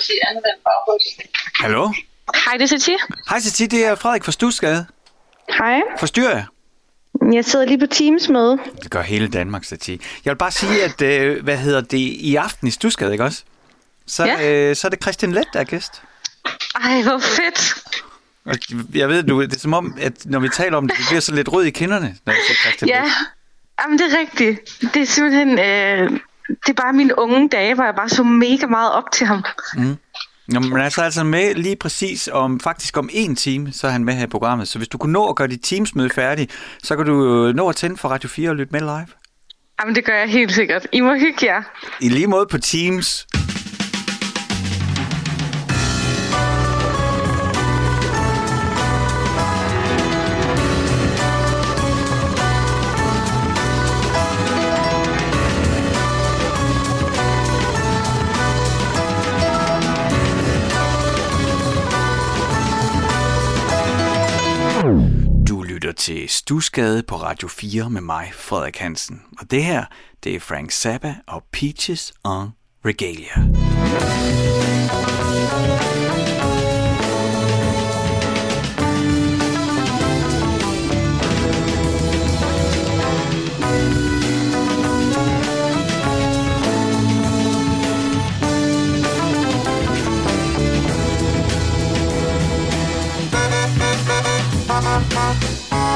at sige anvendt baghus. Hallo? Hej, det er Satie. Hej Sati, det er Frederik fra Stusgade. Hej. Forstyrrer jeg? Jeg sidder lige på Teams med. Det gør hele Danmark, Sati. Jeg vil bare sige, at øh, hvad hedder det, i aften i Stusgade, ikke også? Så, Ja. øh, så er det Christian Let, der er gæst. Ej, hvor fedt. Og jeg ved, du, det er som om, at når vi taler om det, det bliver så lidt rød i kinderne, når vi siger Christian Ja, Leth. Jamen, det er rigtigt. Det er simpelthen... Øh, det er bare mine unge dage, hvor jeg bare så mega meget op til ham. Nå, men altså, altså med lige præcis om, faktisk om en time, så er han med her i programmet. Så hvis du kunne nå at gøre dit teamsmøde færdig, så kan du øh, nå at tænde for Radio 4 og lytte med live. Jamen, det gør jeg helt sikkert. I må hygge jer. I lige måde på Teams. Lytter til Stusgade på Radio 4 med mig, Frederik Hansen. Og det her, det er Frank Zappa og Peaches on Regalia. Du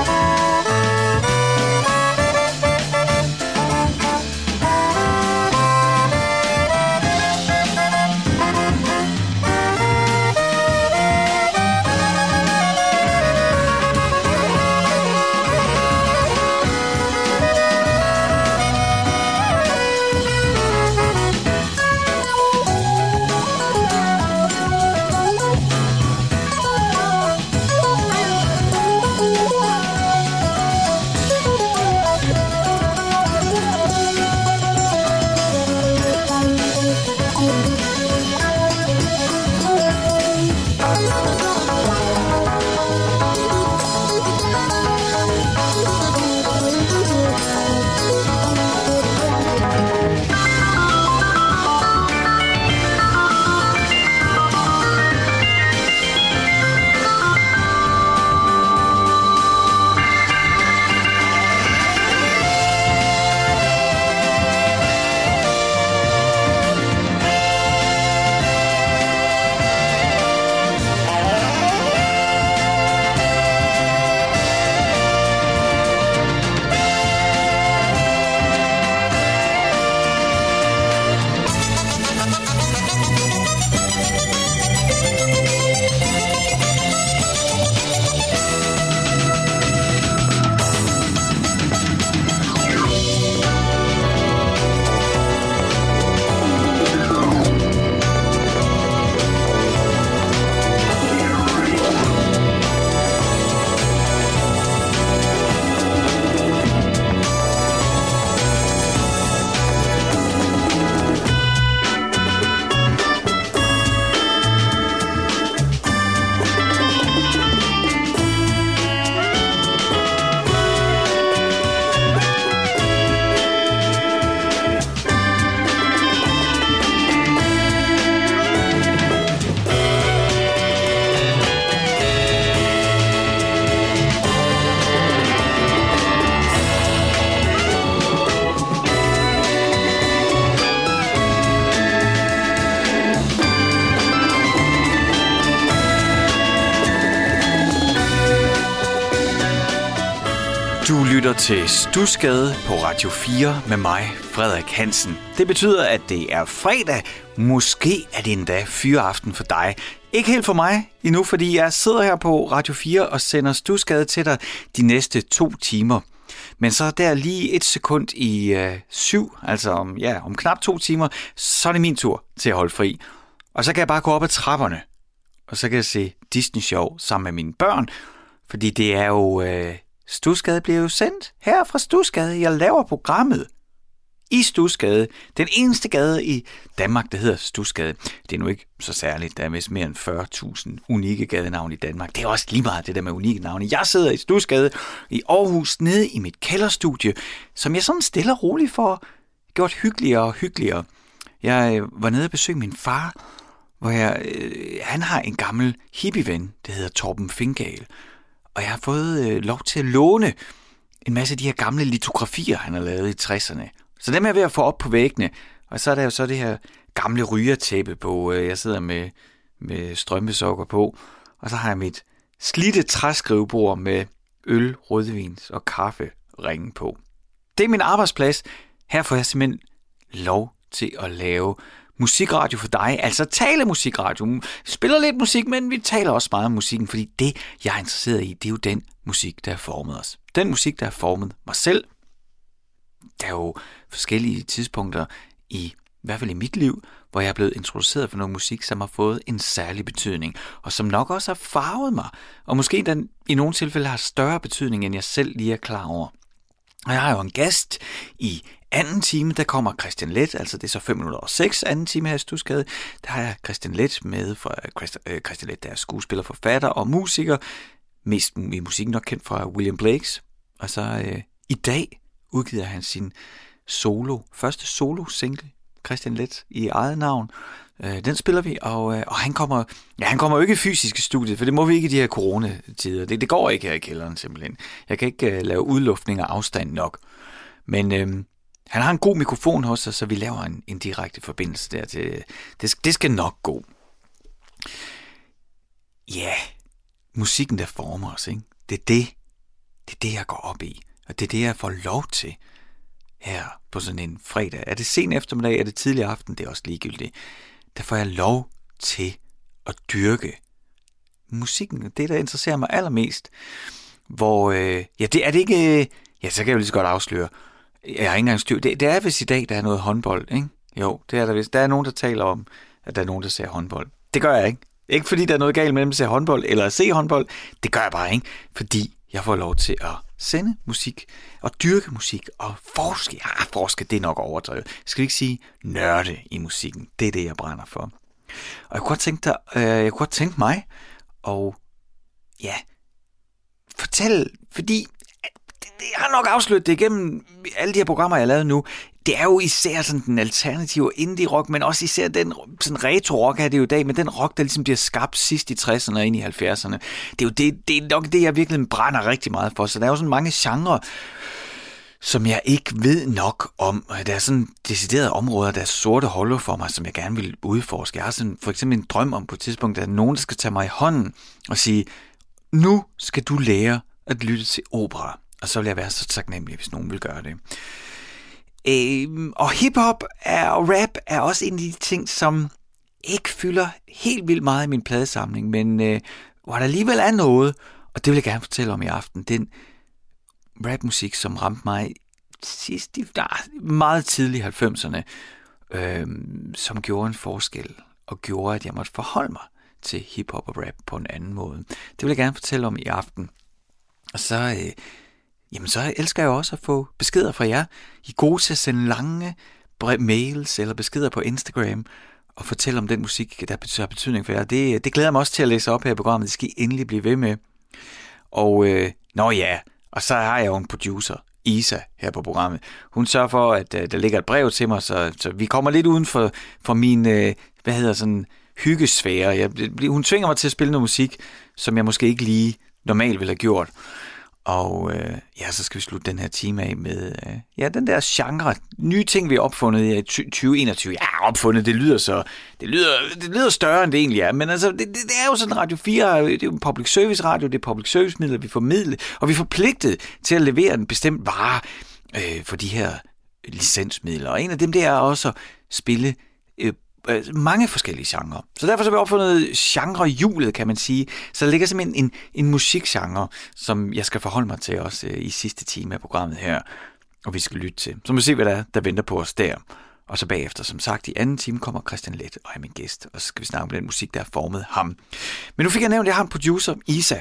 lytter til Stusgade på Radio 4 med mig, Frederik Hansen. Det betyder, at det er fredag. Måske er det endda fyreaften for dig. Ikke helt for mig endnu, fordi jeg sidder her på Radio 4 og sender Stusgade til dig de næste to timer. Men så der lige et sekund i øh, syv, altså om, ja, om knap to timer, så er det min tur til at holde fri. Og så kan jeg bare gå op ad trapperne, og så kan jeg se Disney-show sammen med mine børn, fordi det er jo... Øh, Stusgade bliver jo sendt her fra Stusgade. Jeg laver programmet i Stusgade. Den eneste gade i Danmark, der hedder Stusgade. Det er nu ikke så særligt. Der er vist mere end 40.000 unikke gadenavne i Danmark. Det er også lige meget det der med unikke navne. Jeg sidder i Stusgade i Aarhus, nede i mit kælderstudie, som jeg sådan stille og roligt får gjort hyggeligere og hyggeligere. Jeg øh, var nede og besøgte min far, hvor jeg, øh, han har en gammel hippieven, der hedder Torben Fingal. Og jeg har fået øh, lov til at låne en masse af de her gamle litografier, han har lavet i 60'erne. Så dem er jeg ved at få op på væggene. Og så er der jo så det her gamle rygertæppe på. Øh, jeg sidder med, med strømpesokker på. Og så har jeg mit slidte træskrivebord med øl, rødvins og kaffe ringe på. Det er min arbejdsplads. Her får jeg simpelthen lov til at lave musikradio for dig, altså tale musikradio. Spiller lidt musik, men vi taler også meget om musikken, fordi det, jeg er interesseret i, det er jo den musik, der har formet os. Den musik, der har formet mig selv. Der er jo forskellige tidspunkter i, i hvert fald i mit liv, hvor jeg er blevet introduceret for noget musik, som har fået en særlig betydning, og som nok også har farvet mig, og måske den i nogle tilfælde har større betydning, end jeg selv lige er klar over. Og jeg har jo en gæst i anden time, der kommer Christian Let, altså det er så 5 minutter og 6 anden time her i Stusgade. Der har jeg Christian Let med, for øh, øh Christian Let der er skuespiller, forfatter og musiker, mest i musikken nok kendt fra William Blakes. Og så øh, i dag udgiver han sin solo, første solo single, Christian Let, i eget navn. Øh, den spiller vi, og, øh, og han kommer ja, han kommer jo ikke fysisk i studiet, for det må vi ikke i de her coronatider. Det, det går ikke her i kælderen simpelthen. Jeg kan ikke øh, lave udluftning og afstand nok. Men øh, han har en god mikrofon hos sig, så vi laver en, en direkte forbindelse der. Til, det, det skal nok gå. Ja, yeah. musikken der former os, ikke? Det er det, det er det, jeg går op i. Og det er det, jeg får lov til her på sådan en fredag. Er det sen eftermiddag, er det tidlig aften, det er også ligegyldigt. Der får jeg lov til at dyrke musikken. Det, der interesserer mig allermest. Hvor, øh, ja, det er det ikke... Øh, ja, så kan jeg jo lige så godt afsløre. Jeg har ikke engang styr. Det, det er vist i dag, der er noget håndbold, ikke? Jo, det er der vist. Der er nogen, der taler om, at der er nogen, der ser håndbold. Det gør jeg ikke. Ikke fordi der er noget galt mellem at se håndbold eller at se håndbold. Det gør jeg bare ikke, fordi jeg får lov til at sende musik og dyrke musik og forske. Ja, forske, det er nok overdrevet. Skal skal ikke sige nørde i musikken. Det er det, jeg brænder for. Og jeg kunne godt tænke, dig, øh, jeg kunne godt tænke mig og ja, fortælle, fordi jeg har nok afsløret det igennem alle de her programmer, jeg har lavet nu. Det er jo især sådan den alternative indie rock, men også især den sådan retro rock er det jo i dag, men den rock, der ligesom bliver skabt sidst i 60'erne og ind i 70'erne. Det er jo det, det er nok det, jeg virkelig brænder rigtig meget for. Så der er jo sådan mange genrer, som jeg ikke ved nok om. Der er sådan deciderede områder, der er sorte huller for mig, som jeg gerne vil udforske. Jeg har sådan for eksempel en drøm om på et tidspunkt, at nogen, der skal tage mig i hånden og sige, nu skal du lære at lytte til opera. Og så vil jeg være så taknemmelig, hvis nogen vil gøre det. Øh, og hiphop er, og rap er også en af de ting, som ikke fylder helt vildt meget i min pladesamling, men øh, hvor der alligevel er noget, og det vil jeg gerne fortælle om i aften, den rapmusik, som ramte mig sidst i meget tidlig 90'erne, øh, som gjorde en forskel, og gjorde, at jeg måtte forholde mig til hiphop og rap på en anden måde. Det vil jeg gerne fortælle om i aften. Og så øh, jamen så elsker jeg også at få beskeder fra jer. I er gode til at sende lange mails eller beskeder på Instagram og fortælle om den musik, der har betydning for jer. Det, det glæder mig også til at læse op her i programmet. Det skal I endelig blive ved med. Og øh, nå ja, og så har jeg jo en producer, Isa, her på programmet. Hun sørger for, at øh, der ligger et brev til mig, så, så vi kommer lidt uden for, for min, øh, hvad hedder sådan, hyggesfære. Jeg, hun tvinger mig til at spille noget musik, som jeg måske ikke lige normalt ville have gjort. Og øh, ja, så skal vi slutte den her time af med øh, ja, den der genre, nye ting, vi har opfundet i 2021. Ja, opfundet, det lyder så, det lyder, det lyder større, end det egentlig er, men altså, det, det, det er jo sådan, Radio 4, det er jo en public service radio, det er public service midler, vi formidler, og vi er forpligtet til at levere en bestemt vare øh, for de her licensmidler. Og en af dem, det er også at spille øh, Øh, mange forskellige genrer. Så derfor så har vi opfundet genrehjulet, kan man sige. Så der ligger simpelthen en, en musikgenre, som jeg skal forholde mig til også øh, i sidste time af programmet her, og vi skal lytte til. Så må vi se, hvad der er, der venter på os der. Og så bagefter, som sagt, i anden time kommer Christian Let og er min gæst, og så skal vi snakke om den musik, der har formet ham. Men nu fik jeg nævnt, at jeg har en producer, Isa,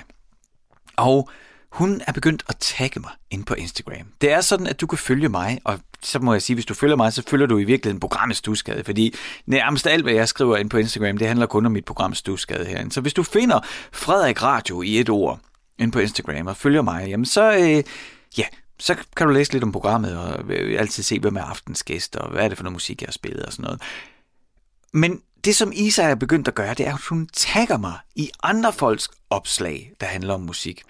og hun er begyndt at tagge mig ind på Instagram. Det er sådan, at du kan følge mig, og så må jeg sige, hvis du følger mig, så følger du i virkeligheden programmet Stusgade, fordi nærmest alt, hvad jeg skriver ind på Instagram, det handler kun om mit program Stusgade herinde. Så hvis du finder Frederik Radio i et ord ind på Instagram og følger mig, jamen så, øh, ja, så kan du læse lidt om programmet og øh, altid se, hvem er aftens gæst, og hvad er det for noget musik, jeg har spillet og sådan noget. Men det, som Isa er begyndt at gøre, det er, at hun tagger mig i andre folks opslag, der handler om musik.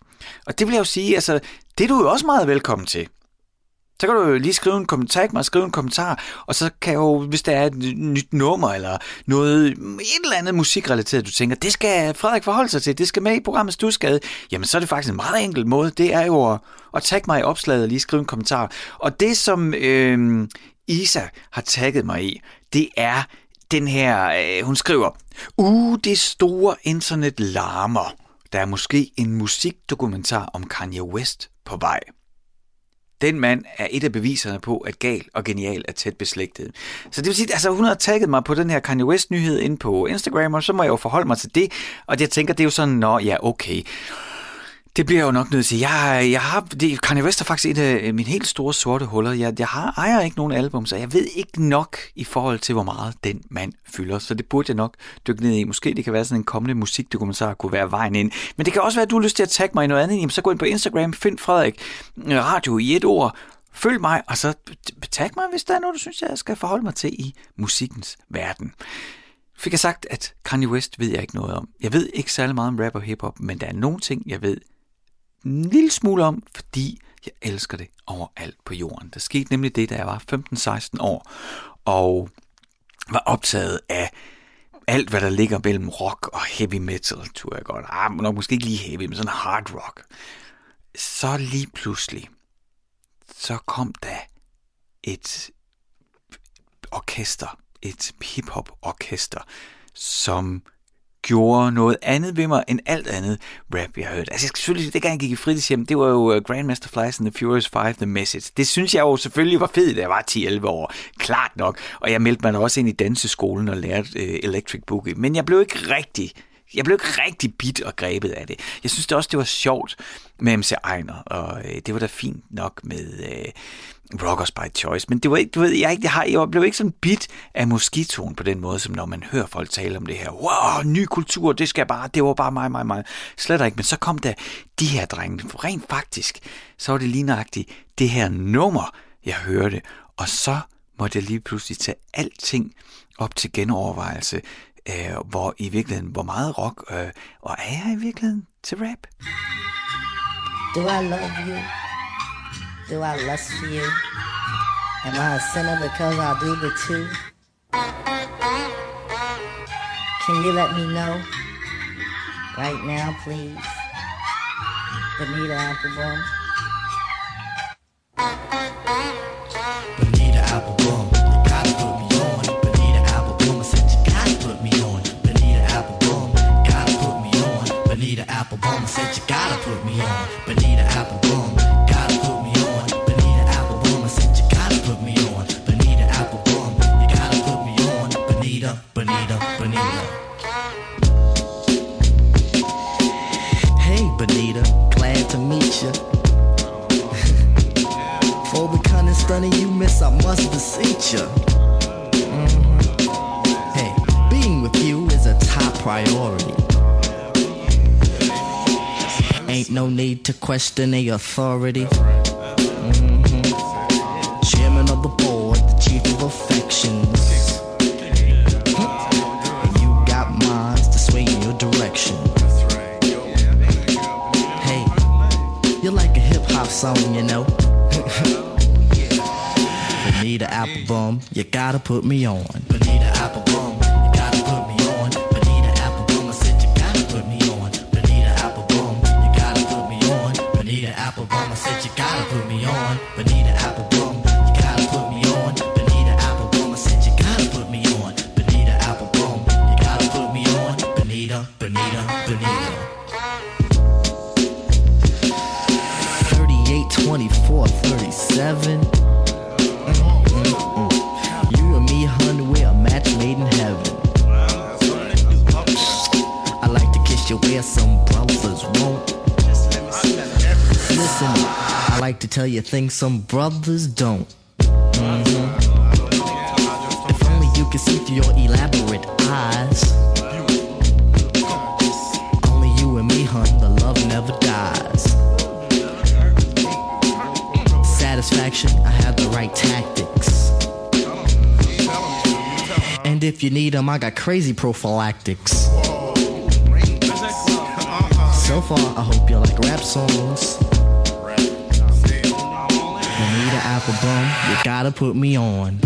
Og det vil jeg jo sige, altså, det er du jo også meget velkommen til. Så kan du jo lige skrive en kommentar, tag mig skrive en kommentar, og så kan jeg jo, hvis der er et nyt nummer, eller noget, et eller andet musikrelateret, du tænker, det skal Frederik forholde sig til, det skal med i programmet Stusgade, jamen så er det faktisk en meget enkel måde, det er jo at, at tagge mig i opslaget og lige skrive en kommentar. Og det, som øh, Isa har tagget mig i, det er den her, øh, hun skriver, Uh, det store internet larmer. Der er måske en musikdokumentar om Kanye West på vej. Den mand er et af beviserne på, at gal og genial er tæt beslægtet. Så det vil sige, altså hun har tagget mig på den her Kanye West-nyhed ind på Instagram, og så må jeg jo forholde mig til det. Og jeg tænker, det er jo sådan, nå ja, okay. Det bliver jeg jo nok nødt til. Jeg, jeg har, det, Kanye West er faktisk et af øh, mine helt store sorte huller. Jeg, jeg har, ejer ikke nogen album, så jeg ved ikke nok i forhold til, hvor meget den mand fylder. Så det burde jeg nok dykke ned i. Måske det kan være sådan en kommende musikdokumentar, kunne være vejen ind. Men det kan også være, at du har lyst til at tagge mig i noget andet. Jamen, så gå ind på Instagram, find Frederik øh, Radio i et ord. Følg mig, og så tag mig, hvis der er noget, du synes, jeg skal forholde mig til i musikkens verden fik jeg sagt, at Kanye West ved jeg ikke noget om. Jeg ved ikke særlig meget om rap og hiphop, men der er nogle ting, jeg ved en lille smule om, fordi jeg elsker det overalt på jorden. Der skete nemlig det, da jeg var 15-16 år, og var optaget af alt, hvad der ligger mellem rock og heavy metal, tror jeg godt. Ah, nok måske ikke lige heavy, men sådan hard rock. Så lige pludselig, så kom der et orkester, et hip-hop orkester, som gjorde noget andet ved mig end alt andet rap, jeg hørte. Altså, jeg skal selvfølgelig, det gang jeg gik i fritidshjem, det var jo øh, Grandmaster Flies and the Furious 5, The Message. Det synes jeg jo selvfølgelig var fedt, da jeg var 10-11 år. Klart nok. Og jeg meldte mig også ind i danseskolen og lærte uh, Electric Boogie. Men jeg blev ikke rigtig jeg blev ikke rigtig bit og grebet af det. Jeg synes det også, det var sjovt med MC Ejner, og øh, det var da fint nok med øh, Rockers by Choice, men det var ikke, du ved, jeg, jeg, har, jeg blev ikke sådan bit af moskitoen på den måde, som når man hører folk tale om det her. Wow, ny kultur, det skal bare, det var bare mig, mig, mig. Slet ikke, men så kom der de her drenge. Rent faktisk, så var det lige nøjagtigt det her nummer, jeg hørte, og så måtte jeg lige pludselig tage alting op til genovervejelse, øh, hvor i virkeligheden, hvor meget rock, øh, og er jeg i virkeligheden til rap? Do I love you? Do I lust for you? Am I a sinner because I do the two? Can you let me know? Right now, please. Bonita Applebaum. Bonita Applebaum, on. Bonita Applebaum, said you gotta put me on. Bonita Applebaum, gotta put me on. Bonita Applebaum, I said you gotta put me on. Bonita Applebaum, you gotta put me on. Bonita, Bonita, Bonita. Hey, Bonita, glad to meet you. For the stunning you miss, I must beseech you. Mm-hmm. Hey, being with you is a top priority. Ain't no need to question the authority. Mhm. Chairman of the board, the chief of affections. Hmm. You got minds to sway in your direction. Hey, you're like a hip hop song, you know. Bonita Applebaum, you gotta put me on. Bonita Applebaum, tell you things some brothers don't. Mhm. If only you could see through your elaborate eyes. Only you and me, hun, the love never dies. Satisfaction, I have the right tactics. And if you need them, I got crazy prophylactics. So far, I hope you like rap songs. Bonita Applebum, you gotta put me on.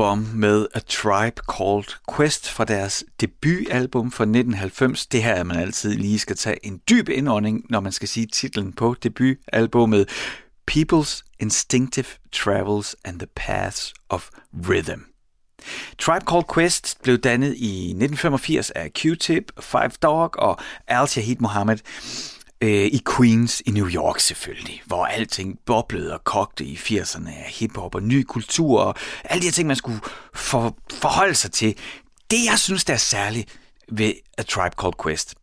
Bonita med A Tribe Called Quest fra deres debutalbum fra 1990. Det her er man altid lige skal tage en dyb indånding, når man skal sige titlen på debutalbummet People's Instinctive Travels and the Paths of Rhythm. Tribe Called Quest blev dannet i 1985 af Q-Tip, Five Dog og Al Shahid Mohammed øh, i Queens i New York selvfølgelig, hvor alting boblede og kogte i 80'erne af hiphop og ny kultur og alle de her ting, man skulle for, forholde sig til. Det, jeg synes, der er særligt ved A Tribe Called Quest,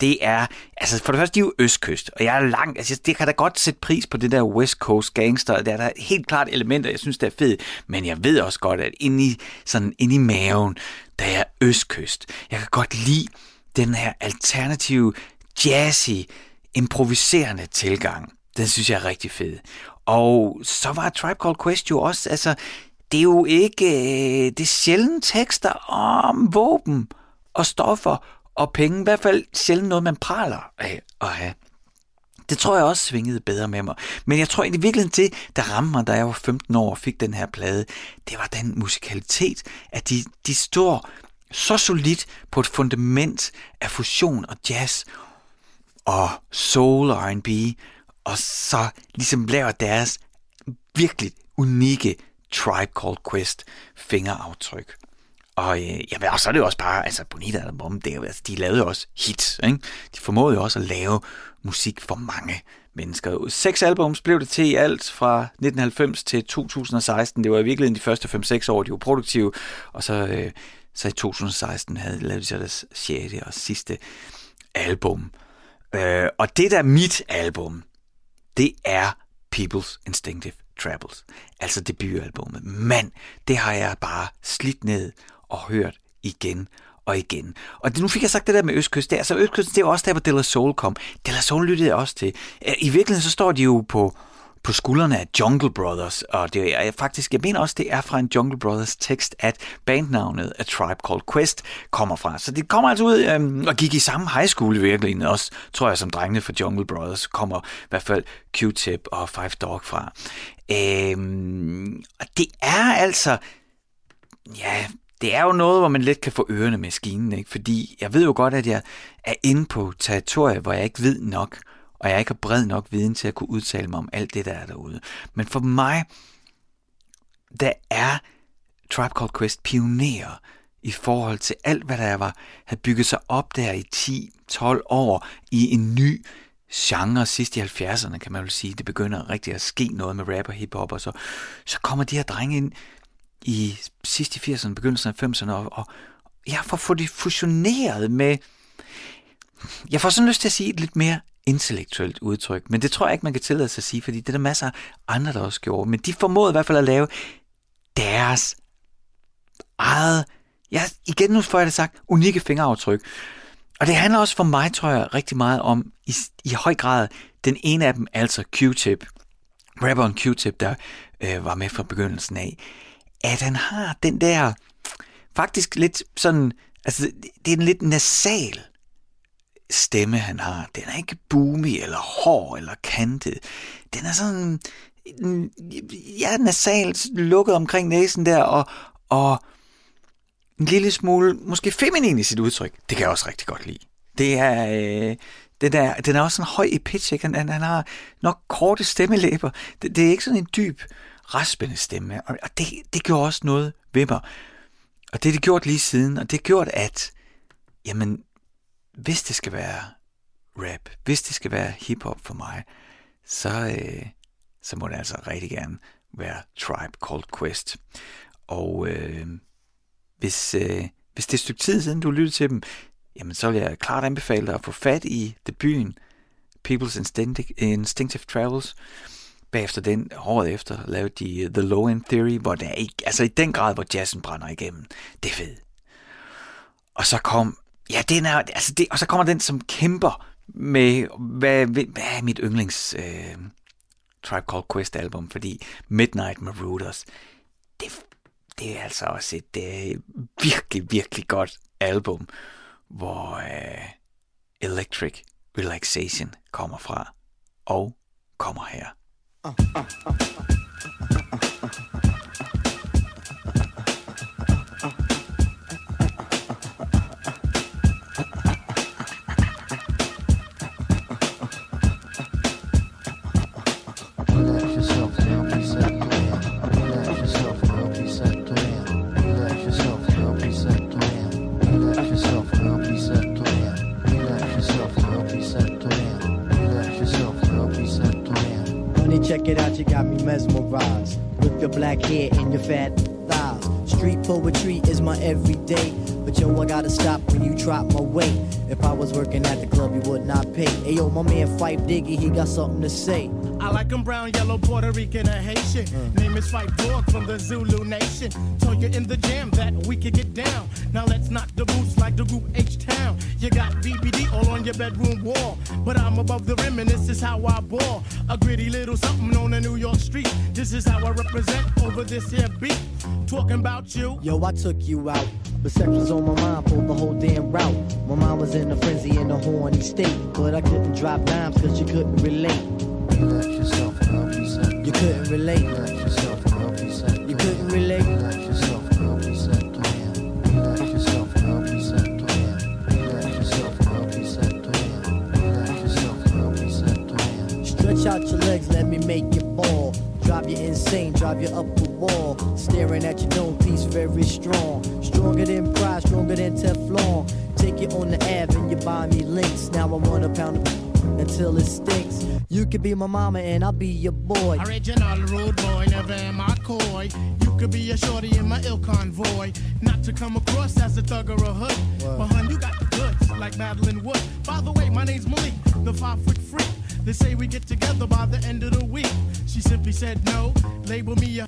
det er, altså for det første, de er jo østkyst, og jeg er langt, altså det kan da godt sætte pris på det der West Coast gangster, der er der helt klart elementer, jeg synes, det er fedt, men jeg ved også godt, at inde i, sådan inde i maven, der er østkyst. Jeg kan godt lide den her alternative, jazzy, improviserende tilgang. Den synes jeg er rigtig fed. Og så var Tribe Called Quest jo også, altså, det er jo ikke, øh, det er sjældent tekster om våben og stoffer og penge. I hvert fald sjældent noget, man praler af at have. Det tror jeg også svingede bedre med mig. Men jeg tror egentlig virkelig til, der ramte mig, da jeg var 15 år og fik den her plade, det var den musikalitet, at de, de står så solidt på et fundament af fusion og jazz og soul og R&B, og så ligesom laver deres virkelig unikke Tribe Called Quest fingeraftryk. Og øh, jamen, og så er det jo også bare, altså Bonita og Bom, det altså, de lavede jo også hits, ikke? De formåede jo også at lave musik for mange mennesker. Seks albums blev det til i alt fra 1990 til 2016. Det var i virkeligheden de første 5-6 år, de var produktive, og så, øh, så i 2016 havde de lavet de så deres sjette og sidste album. Øh, Øh, og det der er mit album, det er People's Instinctive Travels, altså debutalbummet. Men det har jeg bare slidt ned og hørt igen og igen. Og det, nu fik jeg sagt det der med Østkyst. Det, altså Østkysten, det er også der, hvor Della Soul kom. Della Soul lyttede jeg også til. Øh, I virkeligheden så står de jo på, på skuldrene af Jungle Brothers, og det er faktisk, jeg mener også, det er fra en Jungle Brothers tekst, at bandnavnet A Tribe Called Quest kommer fra. Så det kommer altså ud øhm, og gik i samme high school i virkeligheden også, tror jeg, som drengene fra Jungle Brothers kommer i hvert fald Q-Tip og Five Dog fra. Øhm, og det er altså, ja, det er jo noget, hvor man let kan få ørerne med skinen, ikke? fordi jeg ved jo godt, at jeg er inde på territorier, hvor jeg ikke ved nok, og jeg ikke har bred nok viden til at kunne udtale mig om alt det, der er derude. Men for mig, der er Tribe Called Quest pionerer i forhold til alt, hvad der var, havde bygget sig op der i 10-12 år i en ny genre sidst i 70'erne, kan man vel sige. Det begynder rigtig at ske noget med rap og hiphop, og så, så kommer de her drenge ind i sidst i 80'erne, begyndelsen af 90'erne, og, og jeg får få det fusioneret med, jeg får sådan lyst til at sige et lidt mere intellektuelt udtryk, men det tror jeg ikke, man kan tillade sig at sige, fordi det er der masser af andre, der også gjorde. Men de formåede i hvert fald at lave deres eget, ja, igen nu får jeg det sagt, unikke fingeraftryk. Og det handler også for mig, tror jeg, rigtig meget om, i, i høj grad, den ene af dem, altså Q-Tip, rapperen Q-Tip, der øh, var med fra begyndelsen af, at han har den der, faktisk lidt sådan, altså det er en lidt nasal stemme, han har. Den er ikke boomy, eller hård, eller kantet. Den er sådan, mm, ja, nasalt lukket omkring næsen der, og, og en lille smule, måske feminin i sit udtryk. Det kan jeg også rigtig godt lide. Det er, øh, den, er, den er også sådan høj i pitch, ikke? Han, han, har nok korte stemmelæber. Det, det er ikke sådan en dyb, raspende stemme, og, og det, det gjorde også noget ved mig. Og det er det gjort lige siden, og det er gjort, at jamen, hvis det skal være rap, hvis det skal være hiphop for mig, så, øh, så må det altså rigtig gerne være Tribe Called Quest. Og øh, hvis, øh, hvis det er et stykke tid siden, du lyttede til dem, jamen så vil jeg klart anbefale dig at få fat i debuten People's Instinctive, Instinctive Travels. Bagefter den, året efter, lavede de øh, The Low End Theory, hvor det er ikke, altså i den grad, hvor jazzen brænder igennem. Det er fedt. Og så kom, ja, den er, altså det, og så kommer den, som kæmper med, hvad, hvad er mit yndlings øh, Tribe Called Quest album, fordi Midnight Marauders, det, det er altså også et øh, virkelig, virkelig godt album, hvor øh, Electric Relaxation kommer fra, og kommer her. Relax it out, you got me mesmerized. With your black hair and your fat thighs. Street poetry is my everyday. But yo, I gotta stop when you drop my weight. If I was working at the club, you would not pay. Hey yo, my man Fife Diggy, he got something to say. I like 'em brown, yellow, Puerto Rican, or Haitian. Mm. Name is Fight Dog from the Zulu Nation. Told you in the jam that we could get down. Now let's knock the boots like the group H Town. You got BBD all on your bedroom wall. But I'm above the rim and this is how I ball. A gritty little something on a New York street. This is how I represent over this here beat. Talking about you. Yo, I took you out. But sex was on my mind for the whole damn route. My mind was in a frenzy in a horny state. But I couldn't drop dimes cause you couldn't relate. Relax yourself now, please set You couldn't relate. Relax yourself You couldn't. Relax yourself. Relax yourself. Relax yourself. Relax yourself. Stretch out your legs, let me make you ball. Drive you insane, drive you up the wall. Staring at your dome piece, very strong. Stronger than pride, stronger than Teflon. Take you on the Ave and you buy me links. Now I want a pound of until it stinks. You could be my mama and I'll be your boy. Original rude boy, never am I coy. You could be a shorty in my ill convoy. Not to come across as a thug or a hood. But hun, you got the goods, like Madeline Wood. By the way, my name's Malik, the five foot freak. They say we get together by the end of the week. She simply said no, label me a.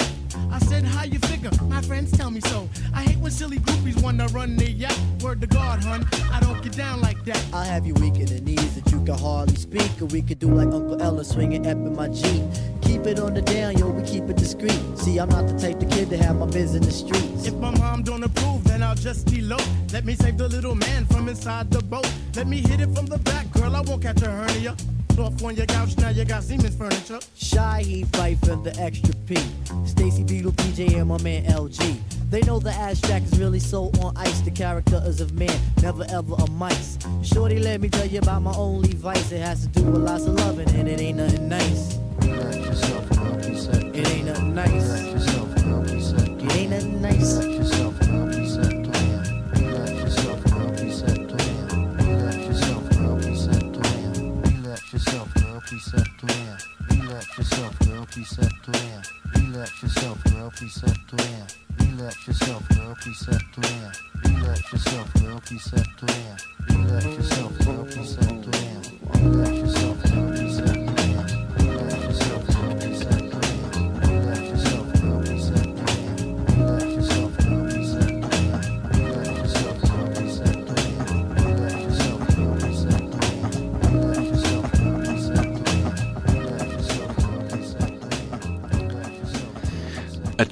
I said, how you figure? My friends tell me so. I hate when silly groupies wanna run their yacht. Word to God, hun, I don't get down like that. I'll have you weak in the knees that you can hardly speak. Or we could do like Uncle Ella swinging up in my Jeep. Keep it on the down, yo, we keep it discreet. See, I'm not the type of kid to have my biz in the streets. If my mom don't approve, then I'll just elope. Let me save the little man from inside the boat. Let me hit it from the back, girl. I won't catch a hernia. Off on your couch, now you got Siemens furniture. Shy, he fight for the extra P. Stacy Beetle, PJ, and my man LG. They know the ass jack is really so on ice. The character is of man, never ever a mice. Shorty, let me tell you about my only vice. It has to do with lots of loving, and it ain't nothing nice.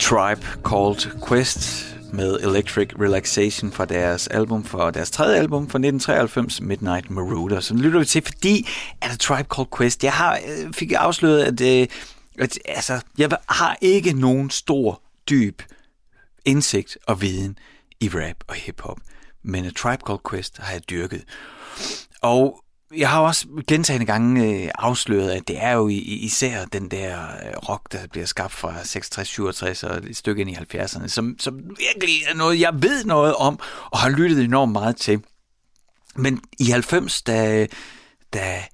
Tribe Called Quest med Electric Relaxation fra deres album for deres tredje album fra 1993, Midnight Marauder. Så lytter vi til, fordi at A Tribe Called Quest, jeg har, øh, fik afsløret, at, at, at altså, jeg har ikke nogen stor, dyb indsigt og viden i rap og hiphop. Men A Tribe Called Quest har jeg dyrket. Og jeg har også gentagende gange øh, afsløret, at det er jo især den der øh, rock, der bliver skabt fra 66-67 og et stykke ind i 70'erne, som, som virkelig er noget, jeg ved noget om og har lyttet enormt meget til. Men i 90, da, da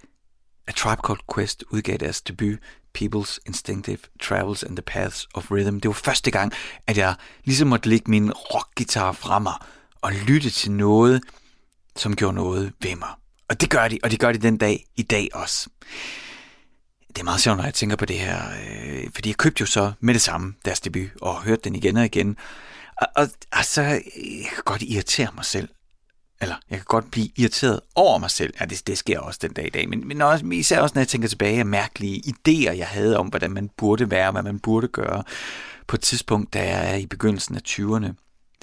A Tribe Called Quest udgav deres debut, People's Instinctive Travels and the Paths of Rhythm. Det var første gang, at jeg ligesom måtte lægge min rockgitar fra mig og lytte til noget, som gjorde noget ved mig. Og det gør de, og det gør det den dag i dag også. Det er meget sjovt, når jeg tænker på det her, øh, fordi jeg købte jo så med det samme deres debut, og hørte den igen og igen. Og, og altså, jeg kan godt irritere mig selv eller jeg kan godt blive irriteret over mig selv. Ja, det, det sker også den dag i dag. Men, men også, især også, når jeg tænker tilbage af mærkelige idéer, jeg havde om, hvordan man burde være, hvad man burde gøre. På et tidspunkt, da jeg er i begyndelsen af 20'erne,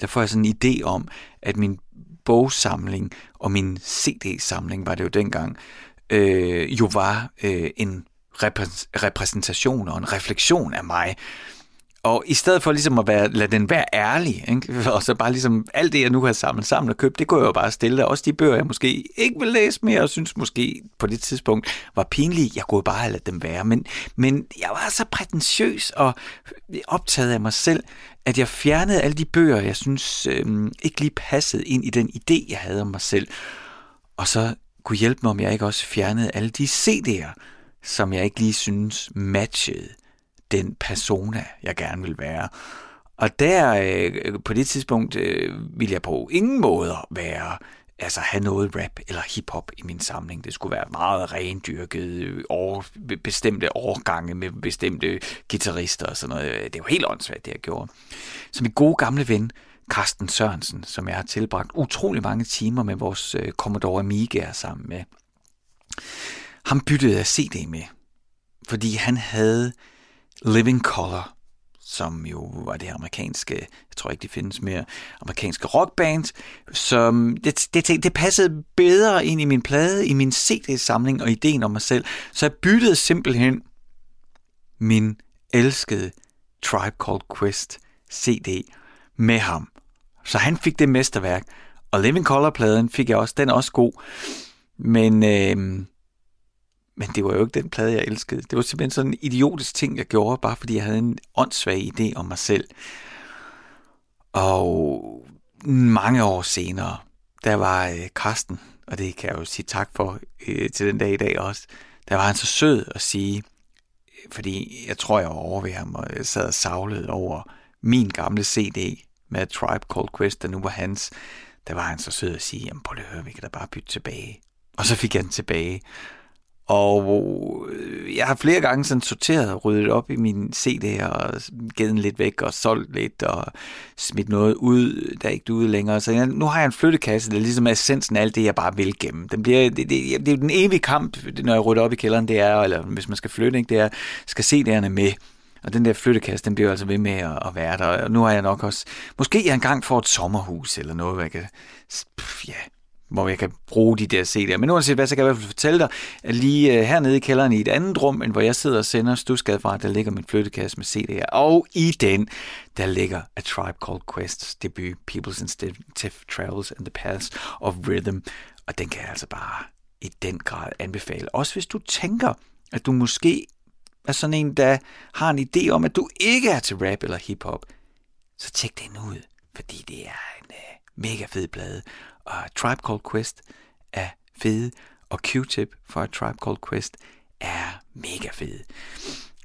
der får jeg sådan en idé om, at min bogsamling og min CD-samling, var det jo dengang, øh, jo var øh, en repræsentation og en refleksion af mig. Og i stedet for ligesom at være, lade den være ærlig, ikke? og så bare ligesom alt det, jeg nu har samlet sammen og købt, det går jeg jo bare stille der. Også de bøger, jeg måske ikke vil læse mere, og synes måske på det tidspunkt var pinlige, jeg kunne bare have ladet dem være. Men, men jeg var så prætentiøs og optaget af mig selv, at jeg fjernede alle de bøger, jeg synes øh, ikke lige passede ind i den idé, jeg havde om mig selv. Og så kunne hjælpe mig, om jeg ikke også fjernede alle de CD'er, som jeg ikke lige synes matchede den persona, jeg gerne vil være. Og der, øh, på det tidspunkt, øh, ville jeg på ingen måde være, altså have noget rap eller hiphop i min samling. Det skulle være meget rendyrket, øh, over, bestemte årgange med bestemte guitarister og sådan noget. Det var helt åndssvagt, det jeg gjorde. Så min gode gamle ven, Carsten Sørensen, som jeg har tilbragt utrolig mange timer med vores øh, Commodore Amiga sammen med. Ham byttede jeg CD med, fordi han havde Living Color, som jo var det amerikanske, jeg tror ikke, det findes mere, amerikanske rockband, som det, det, det passede bedre ind i min plade, i min CD-samling og ideen om mig selv. Så jeg byttede simpelthen min elskede Tribe Called Quest CD med ham. Så han fik det mesterværk. Og Living Color-pladen fik jeg også, den er også god. Men øh, men det var jo ikke den plade, jeg elskede. Det var simpelthen sådan en idiotisk ting, jeg gjorde, bare fordi jeg havde en åndssvag idé om mig selv. Og mange år senere, der var øh, Karsten, og det kan jeg jo sige tak for øh, til den dag i dag også, der var han så sød at sige, øh, fordi jeg tror, jeg var over ved ham, og jeg sad og savlede over min gamle CD med Tribe Called Quest, der nu var hans. Der var han så sød at sige, jamen prøv lige at høre, vi kan da bare bytte tilbage. Og så fik jeg den tilbage. Og øh, jeg har flere gange sådan sorteret og ryddet op i min CD og givet den lidt væk og solgt lidt og smidt noget ud, der er ikke ude længere. Så jeg, nu har jeg en flyttekasse, der ligesom er essensen af alt det, jeg bare vil gemme. Den bliver, det, det, det, er jo den evige kamp, når jeg rydder op i kælderen, det er, eller hvis man skal flytte, ikke, det er, skal CD'erne med. Og den der flyttekasse, den bliver altså ved med at, at være der. Og nu har jeg nok også... Måske jeg engang får et sommerhus eller noget, hvor jeg kan... Ja, hvor jeg kan bruge de der CD'er. Men uanset hvad, så kan jeg i hvert fald fortælle dig, at lige øh, hernede i kælderen i et andet rum, end hvor jeg sidder og sender Stusgade fra, der ligger min flyttekasse med CD'er. Og i den, der ligger A Tribe Called Quest's debut, People's Instinctive Travels and the Paths of Rhythm. Og den kan jeg altså bare i den grad anbefale. Også hvis du tænker, at du måske er sådan en, der har en idé om, at du ikke er til rap eller hiphop, så tjek den ud, fordi det er en uh, mega fed plade og Tribe Called Quest er fede, og Q-Tip fra Tribe Called Quest er mega fed.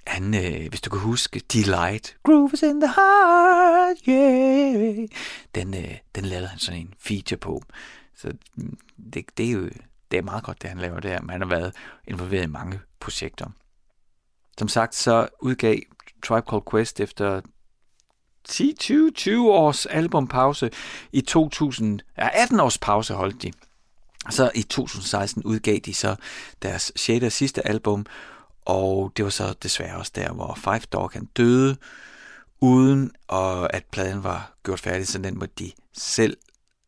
Han, øh, hvis du kan huske, Delight, Groove is in the heart, yeah. Den, øh, den lavede han sådan en feature på. Så mm, det, det er jo det er meget godt, det han laver der, men han har været involveret i mange projekter. Som sagt, så udgav Tribe Called Quest efter 10, 20, års albumpause. I 2000, ja, 18 års pause holdt de. Så i 2016 udgav de så deres 6. og sidste album, og det var så desværre også der, hvor Five Dog han døde, uden og at pladen var gjort færdig, så den måtte de selv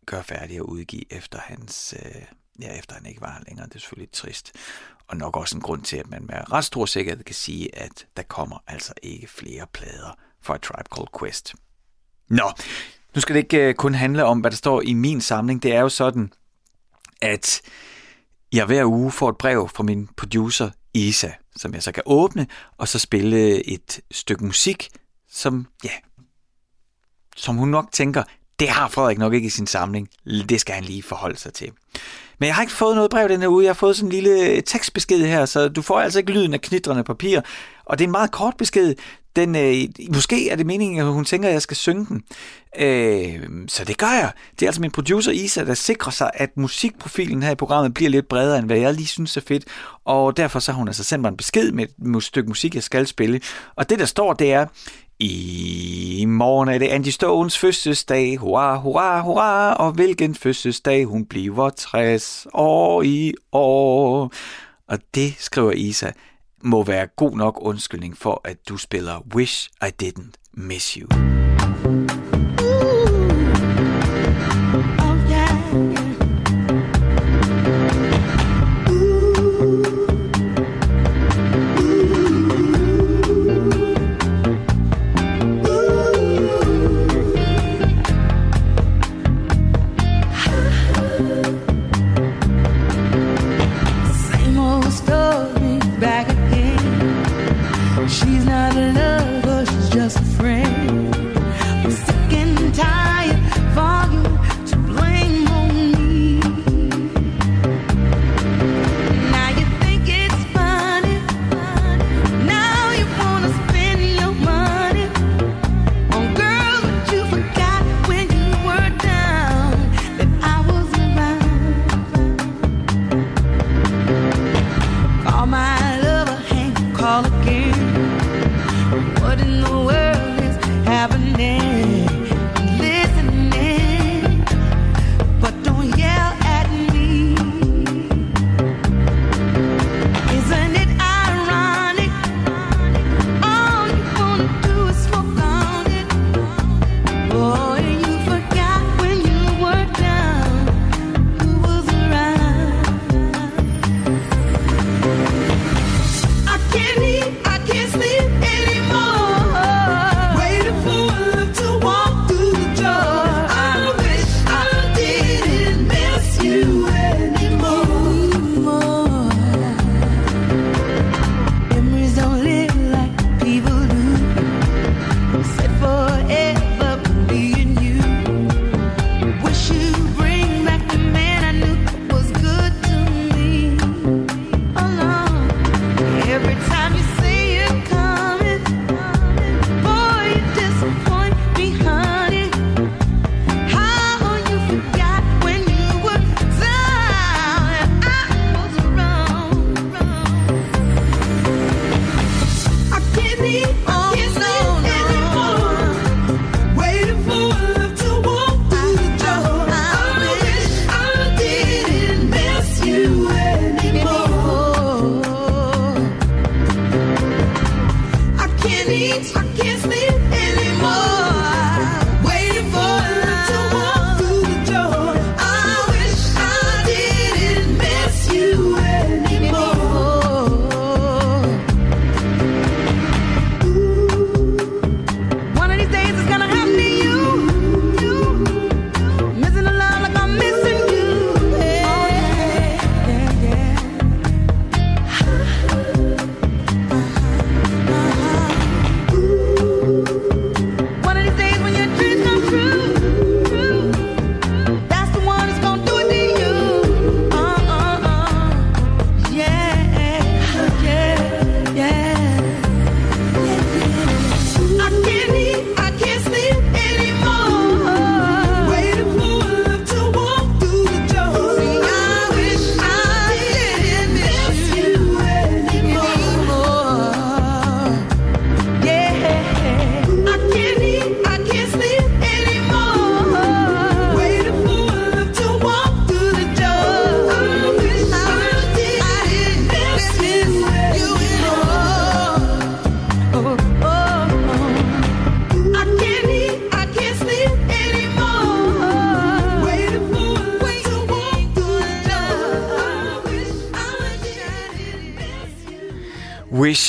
gøre færdig og udgive efter hans, øh, ja, efter han ikke var længere. Det er selvfølgelig trist. Og nok også en grund til, at man med ret stor sikkerhed kan sige, at der kommer altså ikke flere plader fra A Tribe Called Quest. Nå, Nu skal det ikke øh, kun handle om, hvad der står i min samling. Det er jo sådan, at jeg hver uge får et brev fra min producer Isa, som jeg så kan åbne, og så spille et stykke musik, som, ja, som hun nok tænker, det har Frederik nok ikke i sin samling. Det skal han lige forholde sig til. Men jeg har ikke fået noget brev den her uge. Jeg har fået sådan en lille øh, tekstbesked her, så du får altså ikke lyden af knitrende papir. Og det er en meget kort besked. Den, øh, måske er det meningen, at hun tænker, at jeg skal synge den. Øh, så det gør jeg. Det er altså min producer Isa, der sikrer sig, at musikprofilen her i programmet bliver lidt bredere, end hvad jeg lige synes er fedt. Og derfor så har hun altså sendt mig en besked med et stykke musik, jeg skal spille. Og det, der står, det er, i morgen er det Andy Stones fødselsdag. Hurra, hurra, hurra. Og hvilken fødselsdag hun bliver 60 år i år. Og det, skriver Isa, må være god nok undskyldning for, at du spiller Wish I Didn't Miss You.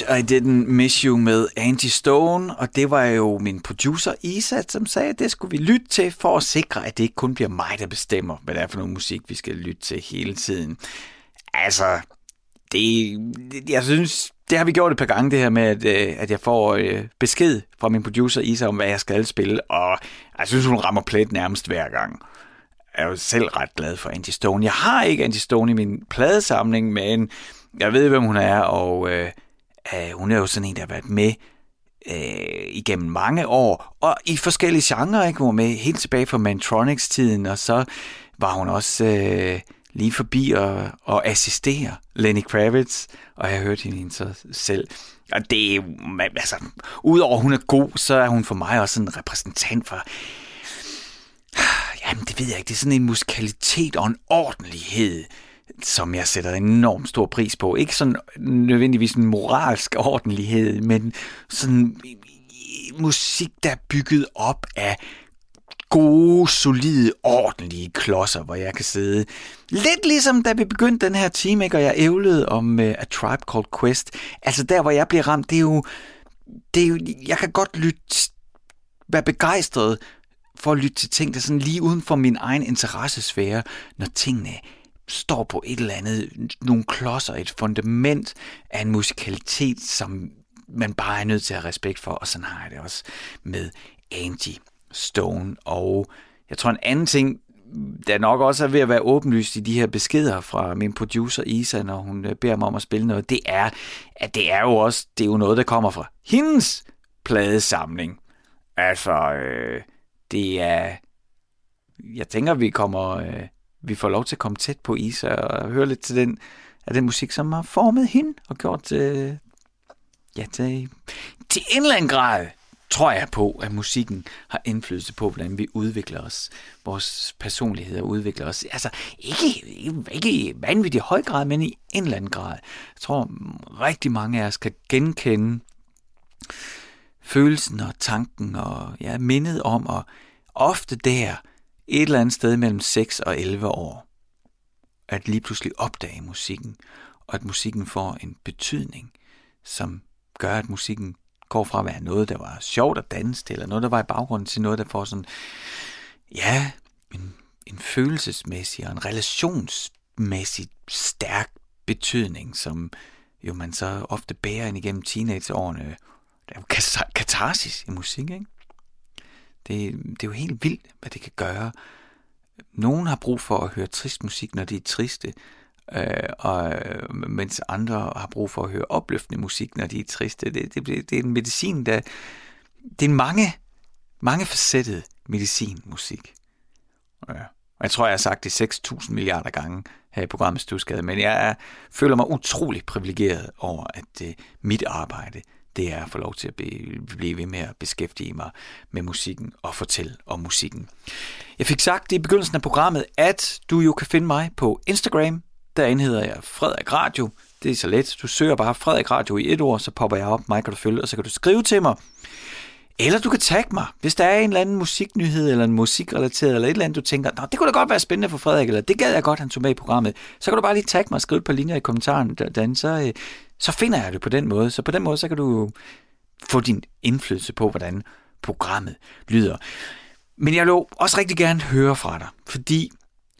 Wish I Didn't Miss You med Angie Stone, og det var jo min producer Isat, som sagde, at det skulle vi lytte til for at sikre, at det ikke kun bliver mig, der bestemmer, hvad det er for noget musik, vi skal lytte til hele tiden. Altså, det, jeg synes, det har vi gjort et par gange, det her med, at, øh, at jeg får øh, besked fra min producer Isa om, hvad jeg skal spille, og jeg synes, hun rammer plet nærmest hver gang. Jeg er jo selv ret glad for Angie Stone. Jeg har ikke Angie Stone i min pladesamling, men jeg ved, hvem hun er, og øh, øh, hun er jo sådan en, der har været med øh, igennem mange år, og i forskellige genrer, ikke? Hun var med helt tilbage fra Mantronics-tiden, og så var hun også øh, lige forbi og, og assistere Lenny Kravitz, og jeg hørte hende så selv. Og det er altså, udover at hun er god, så er hun for mig også en repræsentant for, jamen det ved jeg ikke, det er sådan en musikalitet og en ordentlighed, som jeg sætter enormt stor pris på. Ikke sådan nødvendigvis en moralsk ordentlighed, men sådan musik, der er bygget op af gode, solide, ordentlige klodser, hvor jeg kan sidde. Lidt ligesom da vi begyndte den her time, ikke? og jeg ævlede om uh, A Tribe Called Quest. Altså der, hvor jeg bliver ramt, det er jo... Det er jo jeg kan godt lytte, være begejstret for at lytte til ting, der sådan lige uden for min egen interessesfære, når tingene står på et eller andet, nogle klodser, et fundament af en musikalitet, som man bare er nødt til at have respekt for, og sådan har jeg det også med Angie Stone. Og jeg tror en anden ting, der nok også er ved at være åbenlyst i de her beskeder fra min producer Isa, når hun øh, beder mig om at spille noget, det er, at det er jo også det er jo noget, der kommer fra hendes pladesamling. Altså, øh, det er... Jeg tænker, vi kommer... Øh, vi får lov til at komme tæt på Isa og høre lidt til den, af den musik, som har formet hende og gjort øh, ja, til, til en eller anden grad tror jeg på, at musikken har indflydelse på, hvordan vi udvikler os. Vores personligheder udvikler os. Altså, ikke, ikke i vanvittig høj grad, men i en eller anden grad. Jeg tror, rigtig mange af os kan genkende følelsen og tanken og ja, mindet om, og ofte der, et eller andet sted mellem 6 og 11 år, at lige pludselig opdage musikken, og at musikken får en betydning, som gør, at musikken går fra at være noget, der var sjovt at danse til, eller noget, der var i baggrunden, til noget, der får sådan, ja, en, en følelsesmæssig og en relationsmæssig stærk betydning, som jo man så ofte bærer ind igennem teenageårene. Der er jo katarsis i musik, ikke? Det, det er jo helt vildt, hvad det kan gøre. Nogen har brug for at høre trist musik, når de er triste, øh, og, øh, mens andre har brug for at høre opløftende musik, når de er triste. Det, det, det er en medicin, der... Det er en mange, mange facettet medicinmusik. Ja. Og jeg tror, jeg har sagt det 6.000 milliarder gange her i programmet Stusgade, men jeg er, føler mig utrolig privilegeret over, at øh, mit arbejde det er at få lov til at blive ved med at beskæftige mig med musikken og fortælle om musikken. Jeg fik sagt i begyndelsen af programmet, at du jo kan finde mig på Instagram. Derinde hedder jeg Frederik Radio. Det er så let. Du søger bare Frederik Radio i et ord, så popper jeg op, mig kan du følge, og så kan du skrive til mig. Eller du kan tagge mig, hvis der er en eller anden musiknyhed, eller en musikrelateret, eller et eller andet, du tænker, Nå, det kunne da godt være spændende for Frederik, eller det gad jeg godt, han tog med i programmet. Så kan du bare lige tagge mig og skrive et par linjer i kommentaren, derinde, så, øh, så finder jeg det på den måde. Så på den måde, så kan du få din indflydelse på, hvordan programmet lyder. Men jeg vil også rigtig gerne høre fra dig, fordi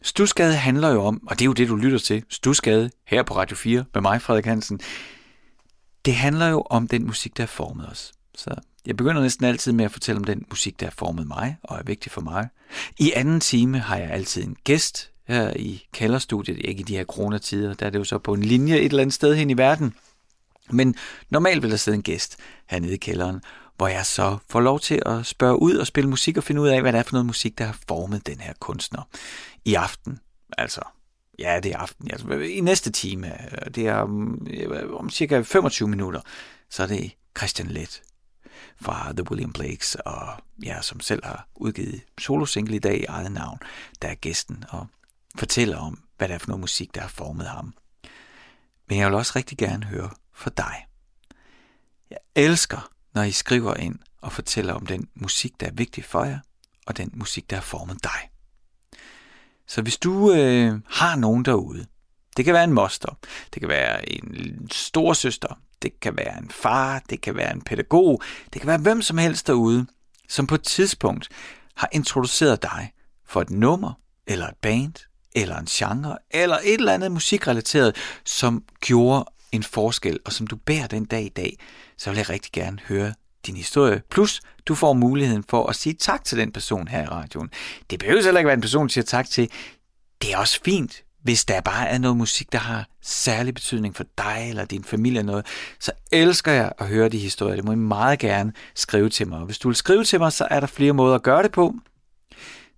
Stusgade handler jo om, og det er jo det, du lytter til, Stusgade her på Radio 4 med mig, Frederik Hansen. Det handler jo om den musik, der har formet os. Så jeg begynder næsten altid med at fortælle om den musik, der har formet mig og er vigtig for mig. I anden time har jeg altid en gæst her i kælderstudiet, ikke i de her coronatider, der er det jo så på en linje et eller andet sted hen i verden. Men normalt vil der sidde en gæst hernede i kælderen, hvor jeg så får lov til at spørge ud og spille musik og finde ud af, hvad det er for noget musik, der har formet den her kunstner i aften. Altså, ja, det er aften. Altså, I næste time, øh, det er om, øh, om cirka 25 minutter, så er det Christian Let fra The William Blakes, og ja, som selv har udgivet solosingle i dag i eget navn, der er gæsten og fortæller om, hvad det er for noget musik, der har formet ham. Men jeg vil også rigtig gerne høre fra dig. Jeg elsker, når I skriver ind og fortæller om den musik, der er vigtig for jer, og den musik, der har formet dig. Så hvis du øh, har nogen derude, Det kan være en moster, det kan være en storsøster, det kan være en far, det kan være en pædagog, det kan være hvem som helst derude, som på et tidspunkt har introduceret dig for et nummer, eller et band, eller en genre, eller et eller andet musikrelateret, som gjorde en forskel, og som du bærer den dag i dag, så vil jeg rigtig gerne høre din historie. Plus, du får muligheden for at sige tak til den person her i radioen. Det behøver heller ikke være en person, du siger tak til. Det er også fint, hvis der bare er noget musik, der har særlig betydning for dig eller din familie eller noget, så elsker jeg at høre de historier. Det må I meget gerne skrive til mig. Og hvis du vil skrive til mig, så er der flere måder at gøre det på.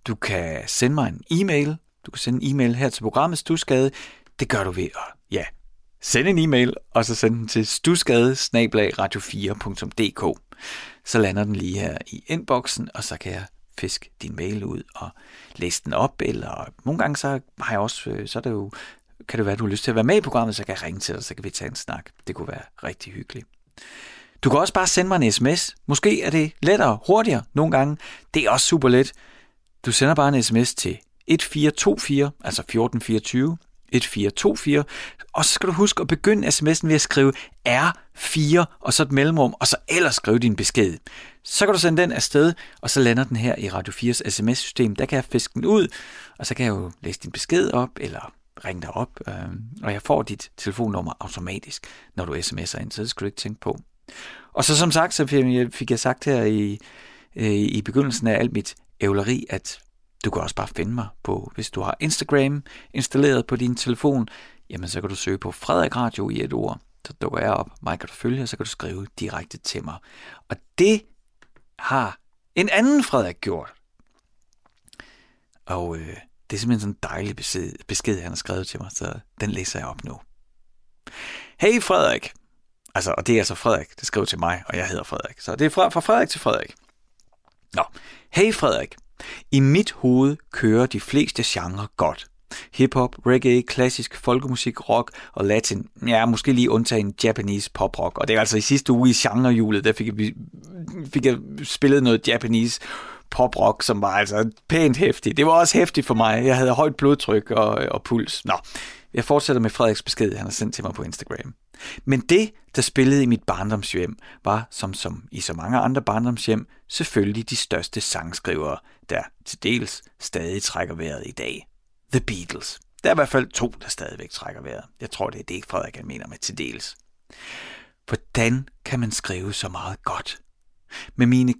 Du kan sende mig en e-mail. Du kan sende en e-mail her til programmet Stusgade. Det gør du ved at, ja, sende en e-mail, og så sende den til stusgade radio4.dk. Så lander den lige her i inboxen, og så kan jeg fisk din mail ud og læs den op, eller nogle gange så har jeg også, øh, så er det jo, kan det være, at du har lyst til at være med i programmet, så kan jeg ringe til dig, så kan vi tage en snak. Det kunne være rigtig hyggeligt. Du kan også bare sende mig en sms. Måske er det lettere, hurtigere nogle gange. Det er også super let. Du sender bare en sms til 1424, altså 1424, 1424, og så skal du huske at begynde sms'en ved at skrive R 4 og så et mellemrum, og så ellers skrive din besked. Så kan du sende den afsted, og så lander den her i Radio 4's sms-system. Der kan jeg fiske den ud, og så kan jeg jo læse din besked op, eller ringe dig op, øh, og jeg får dit telefonnummer automatisk, når du sms'er ind, så det skal du ikke tænke på. Og så som sagt, så fik jeg sagt her i, øh, i begyndelsen af alt mit ævleri, at du kan også bare finde mig på, hvis du har Instagram installeret på din telefon, jamen så kan du søge på Frederik Radio i et ord. Så dukker jeg op, mig kan du følge, og så kan du skrive direkte til mig. Og det har en anden Frederik gjort. Og øh, det er simpelthen sådan en dejlig besked, besked, han har skrevet til mig, så den læser jeg op nu. Hey Frederik. Altså, og det er altså Frederik, det skriver til mig, og jeg hedder Frederik. Så det er fra, fra Frederik til Frederik. Nå, hey Frederik. I mit hoved kører de fleste genrer godt. Hip-hop, reggae, klassisk folkemusik, rock og latin. Ja, måske lige undtagen Japanese pop-rock. Og det er altså i sidste uge i genrehjulet, der fik jeg, fik jeg spillet noget Japanese pop-rock, som var altså pænt hæftigt. Det var også hæftigt for mig. Jeg havde højt blodtryk og, og puls. Nå, jeg fortsætter med Frederiks besked, han har sendt til mig på Instagram. Men det, der spillede i mit barndomshjem, var, som, som i så mange andre barndomshjem, selvfølgelig de største sangskrivere, der til dels stadig trækker vejret i dag. The Beatles. Der er i hvert fald to, der stadigvæk trækker vejret. Jeg tror, det er det, Frederik han mener med til dels. Hvordan kan man skrive så meget godt? Med mine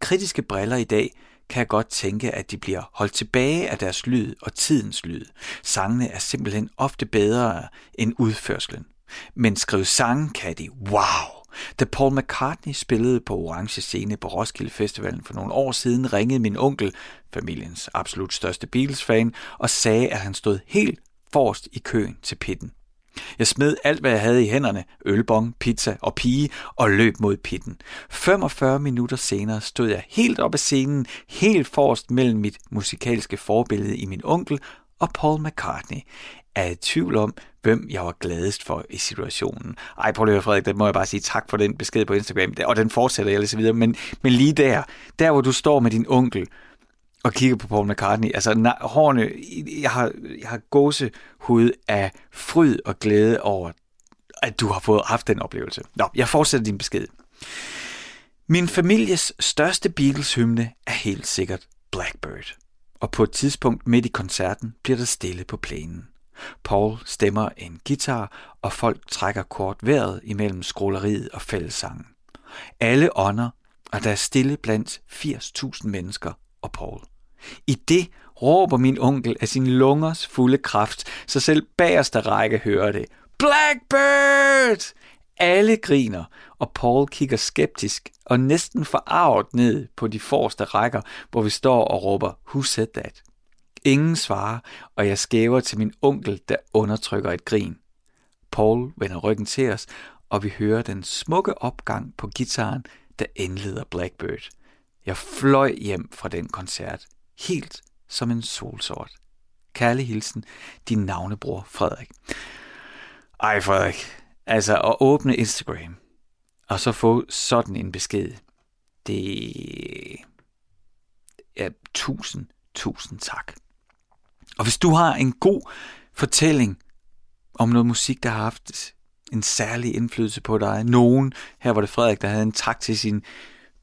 kritiske briller i dag, kan jeg godt tænke, at de bliver holdt tilbage af deres lyd og tidens lyd. Sangene er simpelthen ofte bedre end udførslen. Men skrive sange kan de. Wow! Da Paul McCartney spillede på Orange Scene på Roskilde Festivalen for nogle år siden, ringede min onkel, familiens absolut største Beatles-fan, og sagde, at han stod helt forrest i køen til pitten. Jeg smed alt, hvad jeg havde i hænderne, ølbong, pizza og pige, og løb mod pitten. 45 minutter senere stod jeg helt op ad scenen, helt forrest mellem mit musikalske forbillede i min onkel og Paul McCartney. Er i tvivl om, hvem jeg var gladest for i situationen. Ej, prøv lige Frederik, det må jeg bare sige tak for den besked på Instagram, og den fortsætter jeg lidt videre, men, men lige der, der hvor du står med din onkel, og kigger på Paul McCartney. Altså, nej, hårene, jeg har, jeg har gåsehud af fryd og glæde over, at du har fået haft den oplevelse. Nå, jeg fortsætter din besked. Min families største Beatles-hymne er helt sikkert Blackbird. Og på et tidspunkt midt i koncerten bliver der stille på plænen. Paul stemmer en guitar, og folk trækker kort vejret imellem skråleriet og fællessangen. Alle ånder, og der er stille blandt 80.000 mennesker og Paul. I det råber min onkel af sin lungers fulde kraft, så selv bagerste række hører det. Blackbird! Alle griner, og Paul kigger skeptisk og næsten forarvet ned på de forreste rækker, hvor vi står og råber, Who said that? Ingen svarer, og jeg skæver til min onkel, der undertrykker et grin. Paul vender ryggen til os, og vi hører den smukke opgang på gitaren, der indleder Blackbird. Jeg fløj hjem fra den koncert, helt som en solsort. Kærlig hilsen, din navnebror Frederik. Ej Frederik, altså at åbne Instagram, og så få sådan en besked, det er tusind, tusind tak. Og hvis du har en god fortælling om noget musik, der har haft en særlig indflydelse på dig. Nogen, her var det Frederik, der havde en tak til sin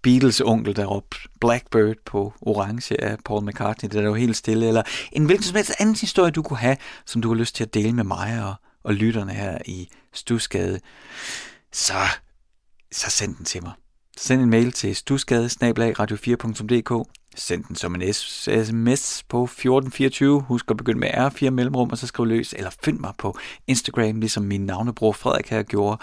Beatles onkel, der råbte Blackbird på orange af Paul McCartney, det er jo helt stille, eller en hvilken som helst anden historie, du kunne have, som du har lyst til at dele med mig og, og lytterne her i Stusgade, så, så send den til mig. Send en mail til stusgade radio4.dk Send den som en sms på 1424. Husk at begynde med R4 mellemrum, og så skriv løs. Eller find mig på Instagram, ligesom min navnebror Frederik her gjorde.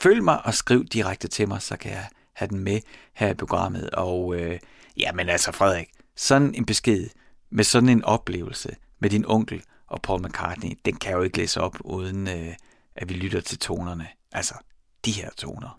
Følg mig og skriv direkte til mig, så kan jeg have den med her i programmet. Og øh, ja, men altså Frederik, sådan en besked med sådan en oplevelse med din onkel og Paul McCartney, den kan jeg jo ikke læse op, uden øh, at vi lytter til tonerne. Altså, de her toner.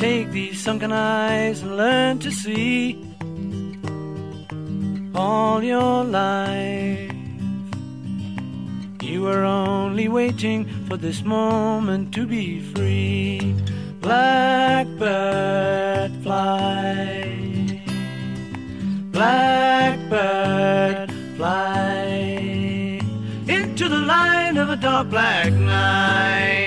Take these sunken eyes and learn to see all your life. You were only waiting for this moment to be free. Blackbird fly. Blackbird fly into the light of a dark black night.